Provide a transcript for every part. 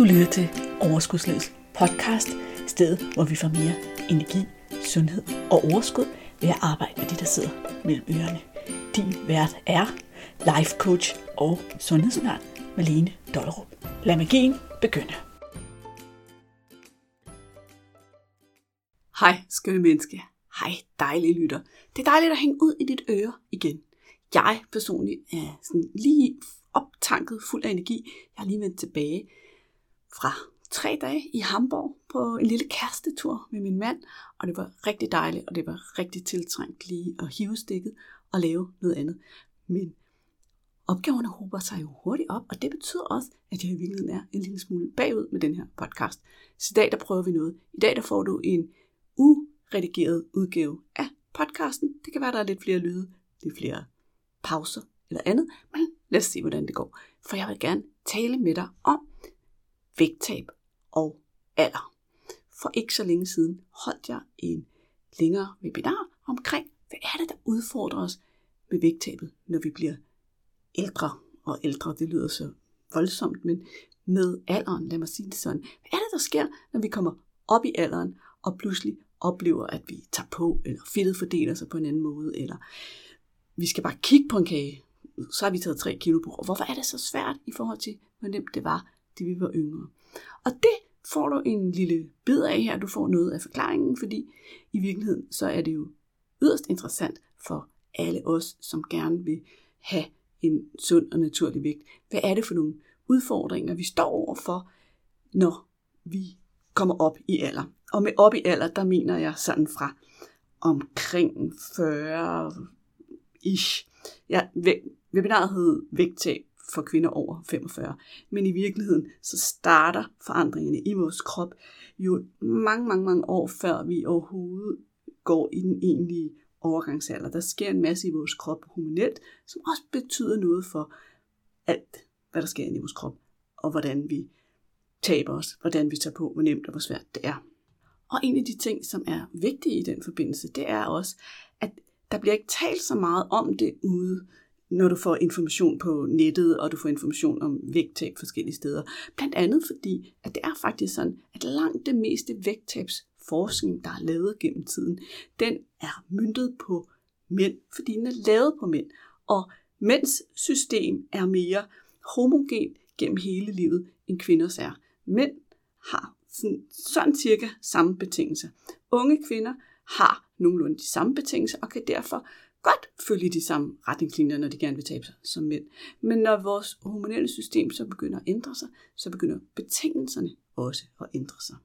Du lytter til Overskudslivets podcast, stedet hvor vi får mere energi, sundhed og overskud ved at arbejde med det, der sidder mellem ørerne. Din vært er life coach og sundhedsundern Malene Dollerup. Lad magien begynde. Hej, skønne menneske. Hej, dejlige lytter. Det er dejligt at hænge ud i dit øre igen. Jeg personligt er sådan lige optanket, fuld af energi. Jeg er lige vendt tilbage fra tre dage i Hamburg på en lille kærestetur med min mand, og det var rigtig dejligt, og det var rigtig tiltrængt lige at hive stikket og lave noget andet. Men opgaverne hober sig jo hurtigt op, og det betyder også, at jeg i virkeligheden er en lille smule bagud med den her podcast. Så i dag der prøver vi noget. I dag der får du en uredigeret udgave af podcasten. Det kan være, der er lidt flere lyde, lidt flere pauser eller andet, men lad os se, hvordan det går. For jeg vil gerne tale med dig om vægttab og alder. For ikke så længe siden holdt jeg en længere webinar omkring, hvad er det, der udfordrer os med vægttabet, når vi bliver ældre. Og ældre, det lyder så voldsomt, men med alderen, lad mig sige det sådan. Hvad er det, der sker, når vi kommer op i alderen, og pludselig oplever, at vi tager på, eller fedtet fordeler sig på en anden måde, eller vi skal bare kigge på en kage, så har vi taget 3 kilo på. Og hvorfor er det så svært i forhold til, hvor nemt det var, det vi var yngre? Og det får du en lille bid af her. Du får noget af forklaringen, fordi i virkeligheden så er det jo yderst interessant for alle os, som gerne vil have en sund og naturlig vægt. Hvad er det for nogle udfordringer, vi står overfor, når vi kommer op i alder? Og med op i alder, der mener jeg sådan fra omkring 40 ish. Ja, webinaret hed vægttab for kvinder over 45. Men i virkeligheden, så starter forandringerne i vores krop jo mange, mange, mange år før vi overhovedet går i den egentlige overgangsalder. Der sker en masse i vores krop hormonelt, som også betyder noget for alt, hvad der sker i vores krop, og hvordan vi taber os, hvordan vi tager på, hvor nemt og hvor svært det er. Og en af de ting, som er vigtige i den forbindelse, det er også, at der bliver ikke talt så meget om det ude, når du får information på nettet, og du får information om vægttab forskellige steder. Blandt andet fordi, at det er faktisk sådan, at langt det meste vægttabsforskning, der er lavet gennem tiden, den er myndet på mænd, fordi den er lavet på mænd. Og mænds system er mere homogen gennem hele livet, end kvinders er. Mænd har sådan, sådan cirka samme betingelser. Unge kvinder har nogenlunde de samme betingelser, og kan derfor godt følge de samme retningslinjer, når de gerne vil tabe sig som mænd. Men når vores hormonelle system så begynder at ændre sig, så begynder betingelserne også at ændre sig.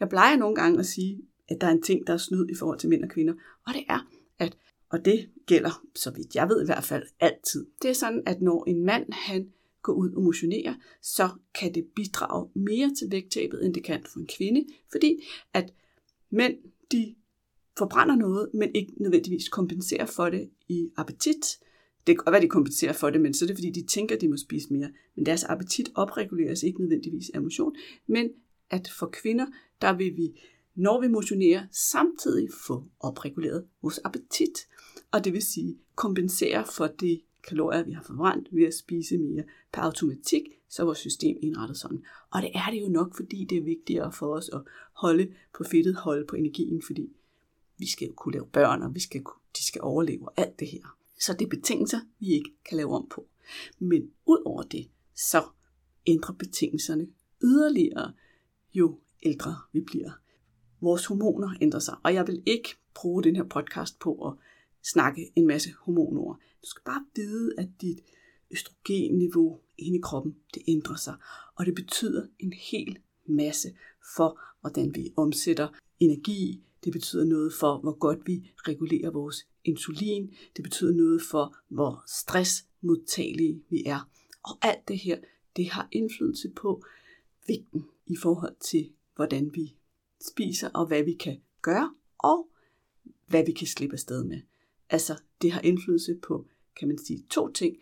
Jeg plejer nogle gange at sige, at der er en ting, der er snyd i forhold til mænd og kvinder, og det er, at, og det gælder, så vidt jeg ved i hvert fald, altid. Det er sådan, at når en mand, han går ud og motionerer, så kan det bidrage mere til vægttabet, end det kan for en kvinde, fordi at mænd, de forbrænder noget, men ikke nødvendigvis kompenserer for det i appetit. Det kan godt være, de kompenserer for det, men så er det fordi, de tænker, at de må spise mere. Men deres appetit opreguleres ikke nødvendigvis af motion, men at for kvinder, der vil vi, når vi motionerer, samtidig få opreguleret vores appetit. Og det vil sige kompensere for de kalorier, vi har forbrændt ved at spise mere per automatik, så er vores system indrettet sådan. Og det er det jo nok, fordi det er vigtigere for os at holde på fedtet, holde på energien, fordi vi skal jo kunne lave børn, og vi skal, de skal overleve og alt det her. Så det er betingelser, vi ikke kan lave om på. Men ud over det, så ændrer betingelserne yderligere, jo ældre vi bliver. Vores hormoner ændrer sig, og jeg vil ikke bruge den her podcast på at snakke en masse hormonord. Du skal bare vide, at dit østrogenniveau inde i kroppen, det ændrer sig. Og det betyder en hel masse for, hvordan vi omsætter energi, det betyder noget for, hvor godt vi regulerer vores insulin. Det betyder noget for, hvor stressmodtagelige vi er. Og alt det her, det har indflydelse på vægten i forhold til, hvordan vi spiser og hvad vi kan gøre, og hvad vi kan slippe afsted med. Altså, det har indflydelse på, kan man sige, to ting.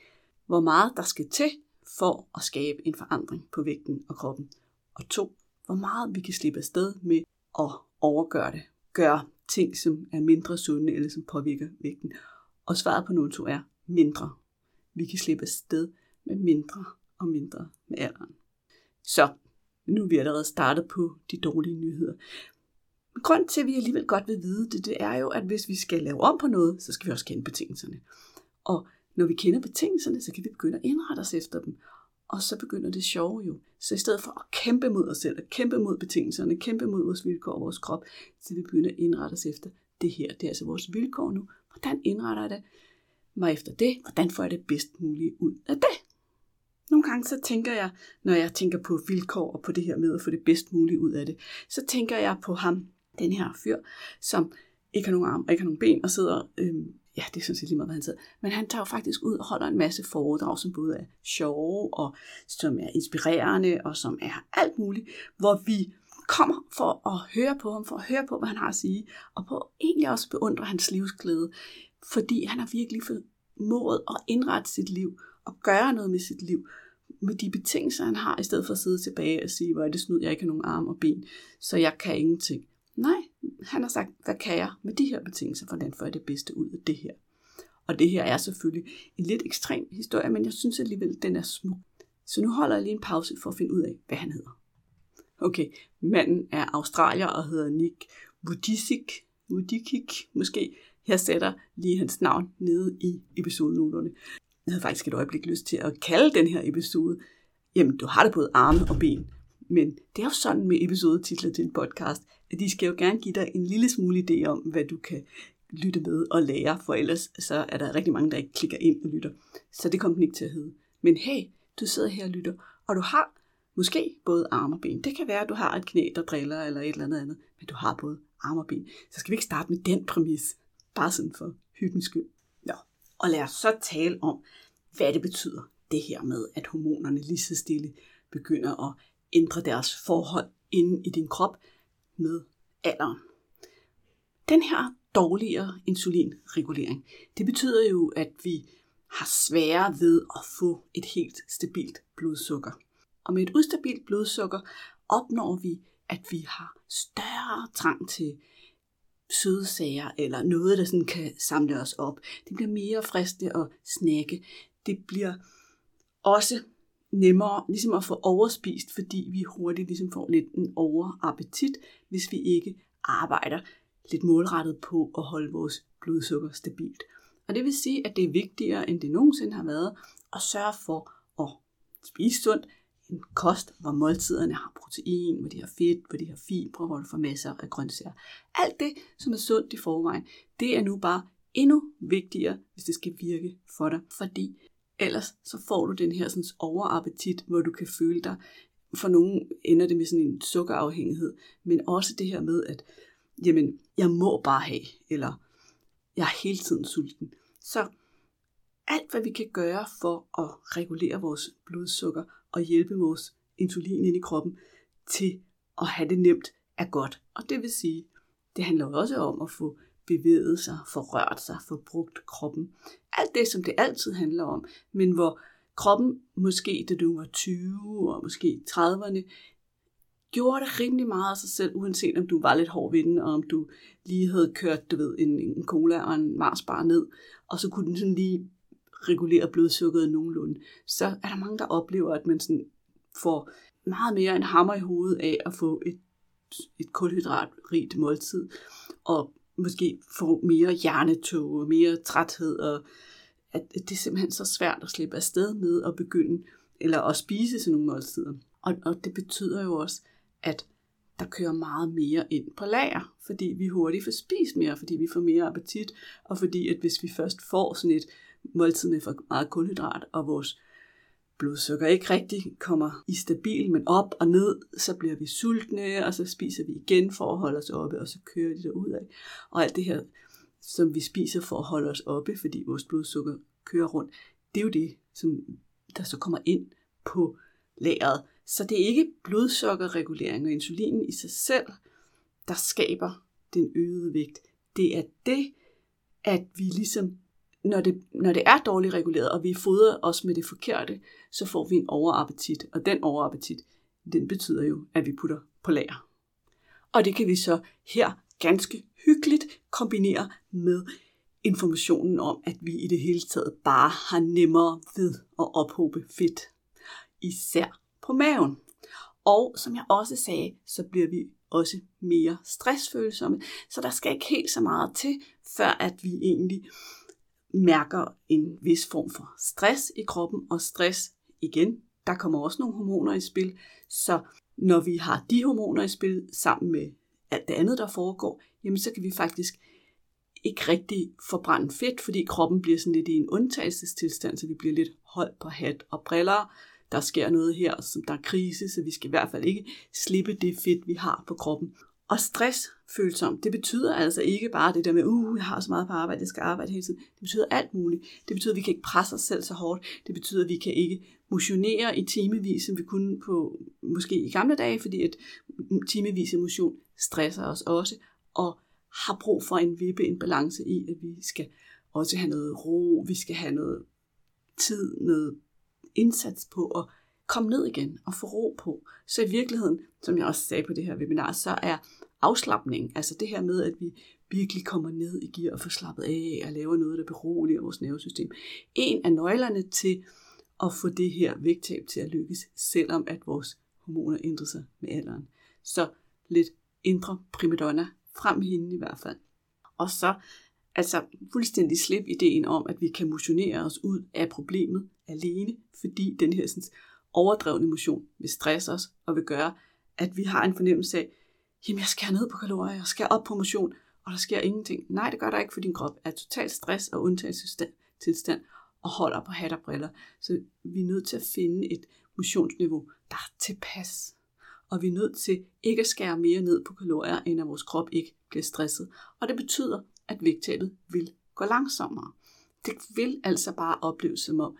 Hvor meget der skal til for at skabe en forandring på vægten og kroppen. Og to, hvor meget vi kan slippe afsted med at overgøre det gør ting, som er mindre sunde eller som påvirker vægten. Og svaret på nummer to er mindre. Vi kan slippe sted med mindre og mindre med alderen. Så nu er vi allerede startet på de dårlige nyheder. Men grund til, at vi alligevel godt vil vide det, det er jo, at hvis vi skal lave om på noget, så skal vi også kende betingelserne. Og når vi kender betingelserne, så kan vi begynde at indrette os efter dem. Og så begynder det sjove jo. Så i stedet for at kæmpe mod os selv, at kæmpe mod betingelserne, kæmpe mod vores vilkår og vores krop, så vi begynder at indrette os efter det her. Det er altså vores vilkår nu. Hvordan indretter jeg det mig efter det? Hvordan får jeg det bedst muligt ud af det? Nogle gange så tænker jeg, når jeg tænker på vilkår og på det her med at få det bedst muligt ud af det, så tænker jeg på ham, den her fyr, som ikke har nogen arm og ikke har nogen ben og sidder øhm, ja, det synes jeg lige meget, hvad han sidder. Men han tager jo faktisk ud og holder en masse foredrag, som både er sjove, og som er inspirerende, og som er alt muligt, hvor vi kommer for at høre på ham, for at høre på, hvad han har at sige, og på egentlig også beundre hans livsglæde, fordi han har virkelig formået at indrette sit liv, og gøre noget med sit liv, med de betingelser, han har, i stedet for at sidde tilbage og sige, hvor er det snud, jeg ikke har nogen arm og ben, så jeg kan ingenting. Nej, han har sagt, hvad kan jeg med de her betingelser, hvordan får jeg det bedste ud af det her? Og det her er selvfølgelig en lidt ekstrem historie, men jeg synes alligevel, den er smuk. Så nu holder jeg lige en pause for at finde ud af, hvad han hedder. Okay, manden er australier og hedder Nick Vujicic. Vujicic, måske. Jeg sætter lige hans navn nede i episodenoterne. Jeg havde faktisk et øjeblik lyst til at kalde den her episode, jamen du har det både arme og ben. Men det er jo sådan med episodetitler til en podcast, de skal jo gerne give dig en lille smule idé om, hvad du kan lytte med og lære, for ellers så er der rigtig mange, der ikke klikker ind og lytter. Så det kommer den ikke til at hedde. Men hey, du sidder her og lytter, og du har måske både arme og ben. Det kan være, at du har et knæ, der driller eller et eller andet andet, men du har både arme og ben. Så skal vi ikke starte med den præmis, bare sådan for hyggens skyld. Ja. Og lad os så tale om, hvad det betyder, det her med, at hormonerne lige så stille begynder at ændre deres forhold inde i din krop med alderen. Den her dårligere insulinregulering, det betyder jo, at vi har sværere ved at få et helt stabilt blodsukker. Og med et ustabilt blodsukker opnår vi, at vi har større trang til søde sager, eller noget, der sådan kan samle os op. Det bliver mere fristende at snakke. Det bliver også nemmere ligesom at få overspist, fordi vi hurtigt ligesom får lidt en overappetit, hvis vi ikke arbejder lidt målrettet på at holde vores blodsukker stabilt. Og det vil sige, at det er vigtigere, end det nogensinde har været, at sørge for at spise sundt, en kost, hvor måltiderne har protein, hvor de har fedt, hvor de har fibre, hvor du får masser af grøntsager. Alt det, som er sundt i forvejen, det er nu bare endnu vigtigere, hvis det skal virke for dig, fordi ellers så får du den her sådan overappetit, hvor du kan føle dig, for nogen ender det med sådan en sukkerafhængighed, men også det her med, at jamen, jeg må bare have, eller jeg er hele tiden sulten. Så alt, hvad vi kan gøre for at regulere vores blodsukker og hjælpe vores insulin ind i kroppen til at have det nemt, er godt. Og det vil sige, det handler også om at få bevæget sig, få rørt sig, få brugt kroppen. Alt det, som det altid handler om, men hvor kroppen måske, da du var 20 og måske 30'erne, gjorde det rimelig meget af sig selv, uanset om du var lidt hård ved den, og om du lige havde kørt, du ved, en, en cola og en Marsbar ned, og så kunne den sådan lige regulere blodsukkeret nogenlunde. Så er der mange, der oplever, at man sådan får meget mere en hammer i hovedet af at få et, et kulhydratrigt måltid, og måske få mere hjernetog mere træthed, og at det er simpelthen så svært at slippe afsted med at begynde, eller at spise sådan nogle måltider. Og, og det betyder jo også, at der kører meget mere ind på lager, fordi vi hurtigt får spist mere, fordi vi får mere appetit, og fordi at hvis vi først får sådan et måltid med for meget kulhydrat, og vores blodsukker ikke rigtig kommer i stabil, men op og ned, så bliver vi sultne, og så spiser vi igen for at holde os oppe, og så kører de ud af. Og alt det her, som vi spiser for at holde os oppe, fordi vores blodsukker kører rundt, det er jo det, som der så kommer ind på lageret. Så det er ikke blodsukkerregulering og insulinen i sig selv, der skaber den øgede vægt. Det er det, at vi ligesom, når det, når det er dårligt reguleret, og vi fodrer os med det forkerte, så får vi en overappetit. Og den overappetit, den betyder jo, at vi putter på lager. Og det kan vi så her ganske hyggeligt kombinere med informationen om, at vi i det hele taget bare har nemmere ved at ophobe fedt. Især på maven. Og som jeg også sagde, så bliver vi også mere stressfølsomme. Så der skal ikke helt så meget til, før at vi egentlig mærker en vis form for stress i kroppen. Og stress igen, der kommer også nogle hormoner i spil. Så når vi har de hormoner i spil sammen med alt det andet, der foregår, jamen så kan vi faktisk ikke rigtig forbrænde fedt, fordi kroppen bliver sådan lidt i en undtagelsestilstand, så vi bliver lidt holdt på hat og briller. Der sker noget her, som der er krise, så vi skal i hvert fald ikke slippe det fedt, vi har på kroppen. Og stressfølsom, det betyder altså ikke bare det der med, uh, jeg har så meget på arbejde, jeg skal arbejde hele tiden. Det betyder alt muligt. Det betyder, at vi kan ikke presse os selv så hårdt. Det betyder, at vi kan ikke motionere i timevis, som vi kunne på måske i gamle dage, fordi at timevis motion stresser os også, og har brug for en vippe, en balance i, at vi skal også have noget ro, vi skal have noget tid, noget indsats på at komme ned igen og få ro på. Så i virkeligheden, som jeg også sagde på det her webinar, så er afslappning, altså det her med, at vi virkelig kommer ned i gear og får slappet af og laver noget, der beroliger vores nervesystem, en af nøglerne til at få det her vægttab til at lykkes, selvom at vores hormoner ændrer sig med alderen. Så lidt indre primadonna frem hende i hvert fald. Og så altså fuldstændig slip ideen om, at vi kan motionere os ud af problemet alene, fordi den her sådan, overdrevne motion vil stresse os og vil gøre, at vi har en fornemmelse af, jamen jeg skal ned på kalorier, jeg skal op på motion, og der sker ingenting. Nej, det gør der ikke, for din krop er totalt stress og undtagelsestilstand og holder på hat og briller. Så vi er nødt til at finde et motionsniveau, der er tilpas. Og vi er nødt til ikke at skære mere ned på kalorier, end at vores krop ikke bliver stresset. Og det betyder, at vægttabet vil gå langsommere. Det vil altså bare opleves som om,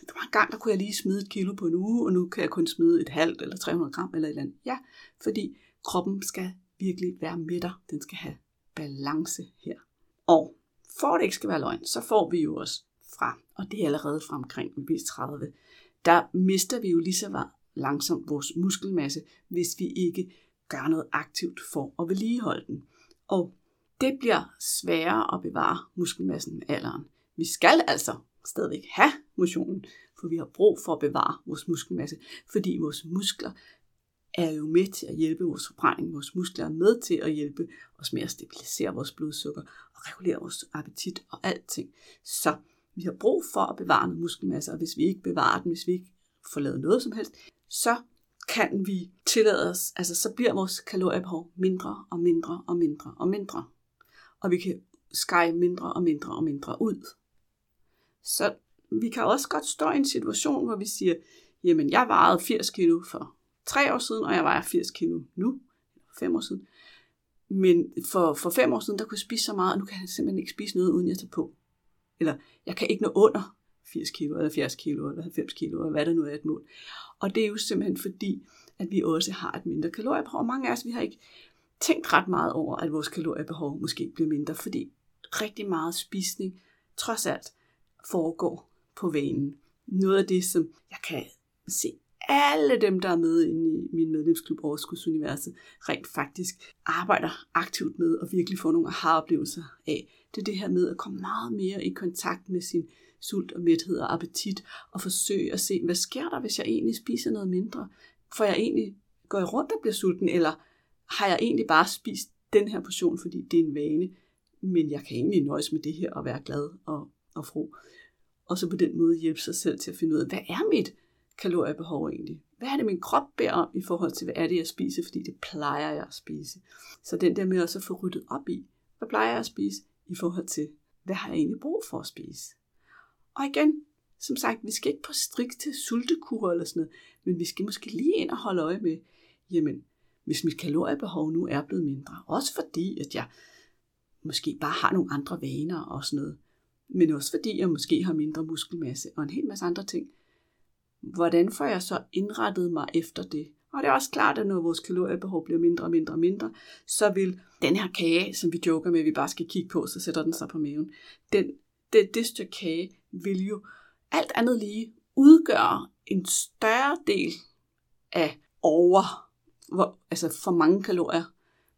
det var en gang, der kunne jeg lige smide et kilo på en uge, og nu kan jeg kun smide et halvt eller 300 gram eller et eller andet. Ja, fordi kroppen skal virkelig være midter. Den skal have balance her. Og for at det ikke skal være løgn, så får vi jo også fra, og det er allerede fra omkring vis 30, der mister vi jo lige så langsomt vores muskelmasse, hvis vi ikke gør noget aktivt for at vedligeholde den. Og det bliver sværere at bevare muskelmassen med alderen. Vi skal altså stadigvæk have motionen, for vi har brug for at bevare vores muskelmasse, fordi vores muskler er jo med til at hjælpe vores forbrænding. Vores muskler er med til at hjælpe os med at stabilisere vores blodsukker og regulere vores appetit og alting. Så vi har brug for at bevare noget muskelmasse, og hvis vi ikke bevarer den, hvis vi ikke får lavet noget som helst, så kan vi tillade os, altså så bliver vores kaloriebehov mindre og mindre og mindre og mindre. Og vi kan skære mindre og mindre og mindre ud. Så vi kan også godt stå i en situation, hvor vi siger, jamen jeg vejede 80 kilo for tre år siden, og jeg vejer 80 kilo nu, fem år siden. Men for, for fem år siden, der kunne jeg spise så meget, og nu kan jeg simpelthen ikke spise noget, uden jeg tager på. Eller jeg kan ikke nå under 80 kilo, eller 70 kilo, eller 90 kilo, eller hvad der nu er et mål. Og det er jo simpelthen fordi, at vi også har et mindre kaloriebehov. Mange af os, vi har ikke tænkt ret meget over, at vores kaloriebehov måske bliver mindre, fordi rigtig meget spisning trods alt foregår på vanen. Noget af det, som jeg kan se alle dem, der er med inde i min medlemsklub Overskudsuniverset, rent faktisk arbejder aktivt med og virkelig får nogle aha-oplevelser af. Det er det her med at komme meget mere i kontakt med sin sult og mæthed og appetit, og forsøge at se, hvad sker der, hvis jeg egentlig spiser noget mindre? For jeg egentlig, går jeg rundt og bliver sulten, eller har jeg egentlig bare spist den her portion, fordi det er en vane, men jeg kan egentlig nøjes med det her og være glad og, og fro. Og så på den måde hjælpe sig selv til at finde ud af, hvad er mit kaloriebehov egentlig? Hvad er det, min krop beder om i forhold til, hvad er det, jeg spiser, fordi det plejer jeg at spise. Så den der med også at få ryddet op i, hvad plejer jeg at spise i forhold til, hvad har jeg egentlig brug for at spise? Og igen, som sagt, vi skal ikke på strikte sultekur eller sådan noget, men vi skal måske lige ind og holde øje med, jamen, hvis mit kaloriebehov nu er blevet mindre, også fordi, at jeg måske bare har nogle andre vaner og sådan noget, men også fordi jeg måske har mindre muskelmasse og en hel masse andre ting, hvordan får jeg så indrettet mig efter det? Og det er også klart, at når vores kaloriebehov bliver mindre og mindre og mindre, så vil den her kage, som vi joker med, at vi bare skal kigge på, så sætter den sig på maven, den, det, det stykke kage vil jo alt andet lige udgøre en større del af over, hvor, altså for mange kalorier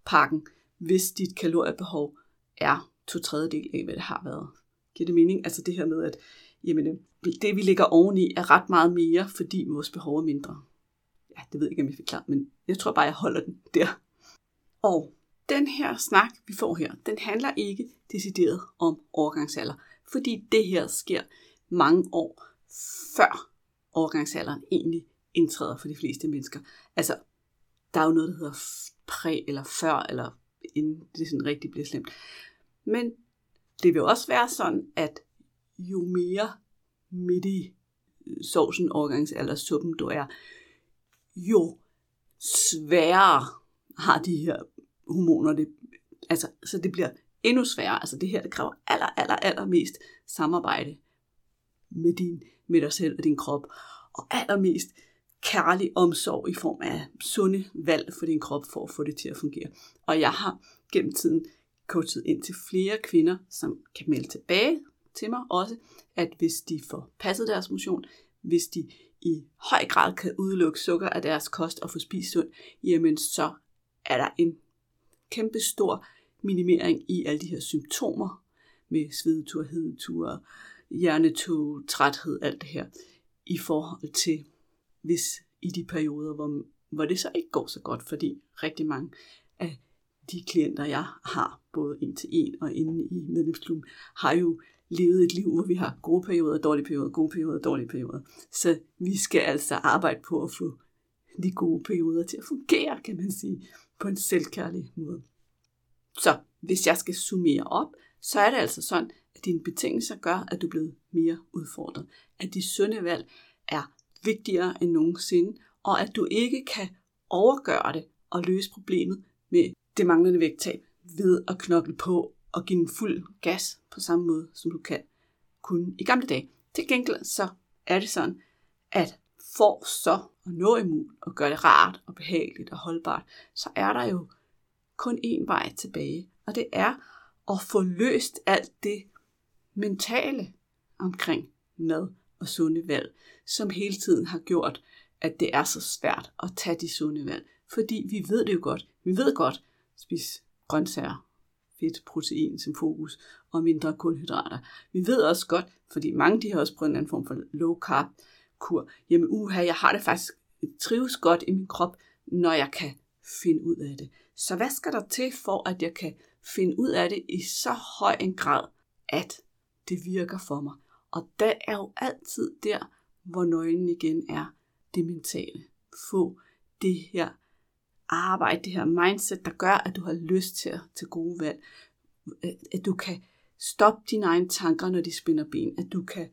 pakken, hvis dit kaloriebehov er to tredjedel af, hvad det har været. Giver det mening? Altså det her med, at jamen, det vi ligger oveni er ret meget mere, fordi vores behov er mindre. Ja, det ved jeg ikke, om jeg fik klart, men jeg tror bare, jeg holder den der. Og den her snak, vi får her, den handler ikke decideret om overgangsalder, fordi det her sker mange år før overgangsalderen egentlig indtræder for de fleste mennesker. Altså, der er jo noget, der hedder præ eller før, eller inden det sådan rigtig bliver slemt. Men det vil også være sådan, at jo mere midt i sovsen, overgangsalder, suppen du er, jo sværere har de her hormoner det. Altså, så det bliver endnu sværere. Altså det her, det kræver aller, aller, aller mest samarbejde med, din, med dig selv og din krop. Og allermest kærlig omsorg i form af sunde valg for din krop for at få det til at fungere. Og jeg har gennem tiden coachet ind til flere kvinder, som kan melde tilbage til mig også, at hvis de får passet deres motion, hvis de i høj grad kan udelukke sukker af deres kost og få spist sundt, jamen så er der en kæmpe stor minimering i alle de her symptomer med svedetur, hedetur, hjernetog, træthed, alt det her, i forhold til hvis i de perioder, hvor, hvor det så ikke går så godt, fordi rigtig mange af de klienter, jeg har, både en til en og inde i medlemsklubben, har jo levet et liv, hvor vi har gode perioder, dårlige perioder, gode perioder, dårlige perioder. Så vi skal altså arbejde på at få de gode perioder til at fungere, kan man sige, på en selvkærlig måde. Så hvis jeg skal summere op, så er det altså sådan, at dine betingelser gør, at du er blevet mere udfordret. At de sunde valg er vigtigere end nogensinde, og at du ikke kan overgøre det og løse problemet med det manglende vægttab ved at knokle på og give den fuld gas på samme måde, som du kan kunne i gamle dage. Til gengæld så er det sådan, at for så at nå imod og gøre det rart og behageligt og holdbart, så er der jo kun én vej tilbage, og det er at få løst alt det mentale omkring mad og sunde valg, som hele tiden har gjort, at det er så svært at tage de sunde valg. Fordi vi ved det jo godt. Vi ved godt, spis grøntsager, fedt, protein som fokus, og mindre kulhydrater. Vi ved også godt, fordi mange de har også prøvet en anden form for low carb kur. Jamen uha, jeg har det faktisk, trives godt i min krop, når jeg kan finde ud af det. Så hvad skal der til for, at jeg kan finde ud af det i så høj en grad, at det virker for mig? Og der er jo altid der, hvor nøglen igen er det mentale. Få det her arbejde, det her mindset, der gør, at du har lyst til at tage gode valg. At du kan stoppe dine egne tanker, når de spinder ben. At du kan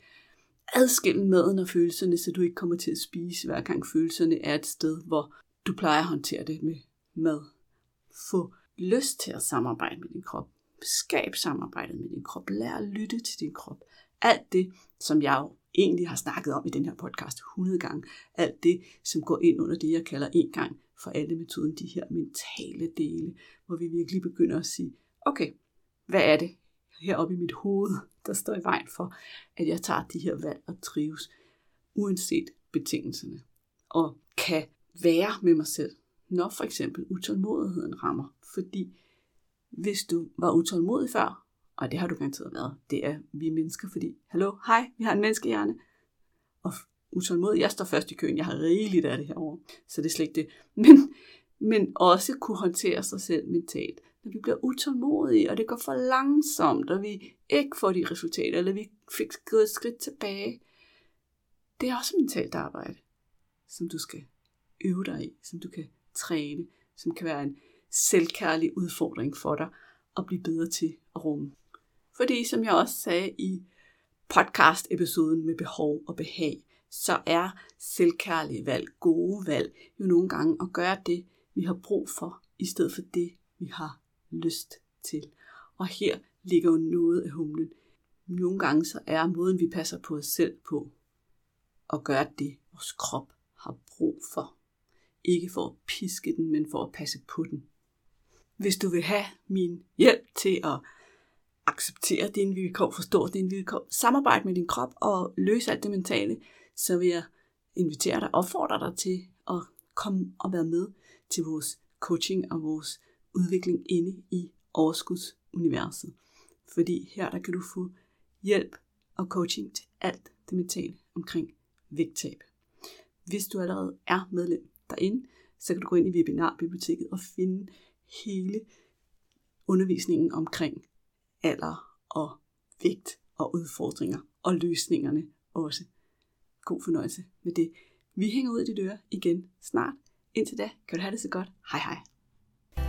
adskille maden og følelserne, så du ikke kommer til at spise, hver gang følelserne er et sted, hvor du plejer at håndtere det med mad. Få lyst til at samarbejde med din krop. Skab samarbejdet med din krop. Lær at lytte til din krop. Alt det, som jeg jo egentlig har snakket om i den her podcast 100 gange. Alt det, som går ind under det, jeg kalder en gang for alle metoden, de her mentale dele, hvor vi virkelig begynder at sige, okay, hvad er det heroppe i mit hoved, der står i vejen for, at jeg tager de her valg og trives, uanset betingelserne, og kan være med mig selv, når for eksempel utålmodigheden rammer. Fordi hvis du var utålmodig før, og det har du garanteret været, det er vi mennesker, fordi, hallo, hej, vi har en menneskehjerne, og utålmodig, jeg står først i køen, jeg har rigeligt af det herovre, så det er slet ikke det. Men, men også kunne håndtere sig selv mentalt. Når vi bliver utålmodige, og det går for langsomt, og vi ikke får de resultater, eller vi fik skrevet et skridt tilbage, det er også mentalt arbejde, som du skal øve dig i, som du kan træne, som kan være en selvkærlig udfordring for dig at blive bedre til at rumme. Fordi som jeg også sagde i podcast-episoden med behov og behag, så er selvkærlige valg, gode valg, jo nogle gange at gøre det, vi har brug for, i stedet for det, vi har lyst til. Og her ligger jo noget af humlen. Nogle gange så er måden, vi passer på os selv på, at gøre det, vores krop har brug for. Ikke for at piske den, men for at passe på den. Hvis du vil have min hjælp til at acceptere dine vilkår, forstå dine vilkår, samarbejde med din krop og løse alt det mentale, så vil jeg invitere dig, opfordre dig til at komme og være med til vores coaching og vores udvikling inde i overskudsuniverset. Fordi her der kan du få hjælp og coaching til alt det mentale omkring vægttab. Hvis du allerede er medlem, derinde, så kan du gå ind i webinarbiblioteket og finde hele undervisningen omkring alder og vægt og udfordringer og løsningerne også. God fornøjelse med det. Vi hænger ud i dit øre igen snart. Indtil da, kan du have det så godt. Hej hej.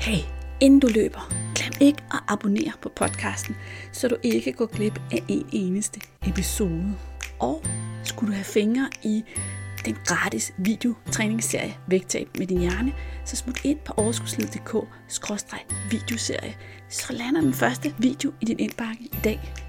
Hey, inden du løber, glem ikke at abonnere på podcasten, så du ikke går glip af en eneste episode. Og skulle du have fingre i den gratis videotræningsserie Vægtab med din hjerne, så smut ind på overskudsliddk videoserie så lander den første video i din indbakke i dag.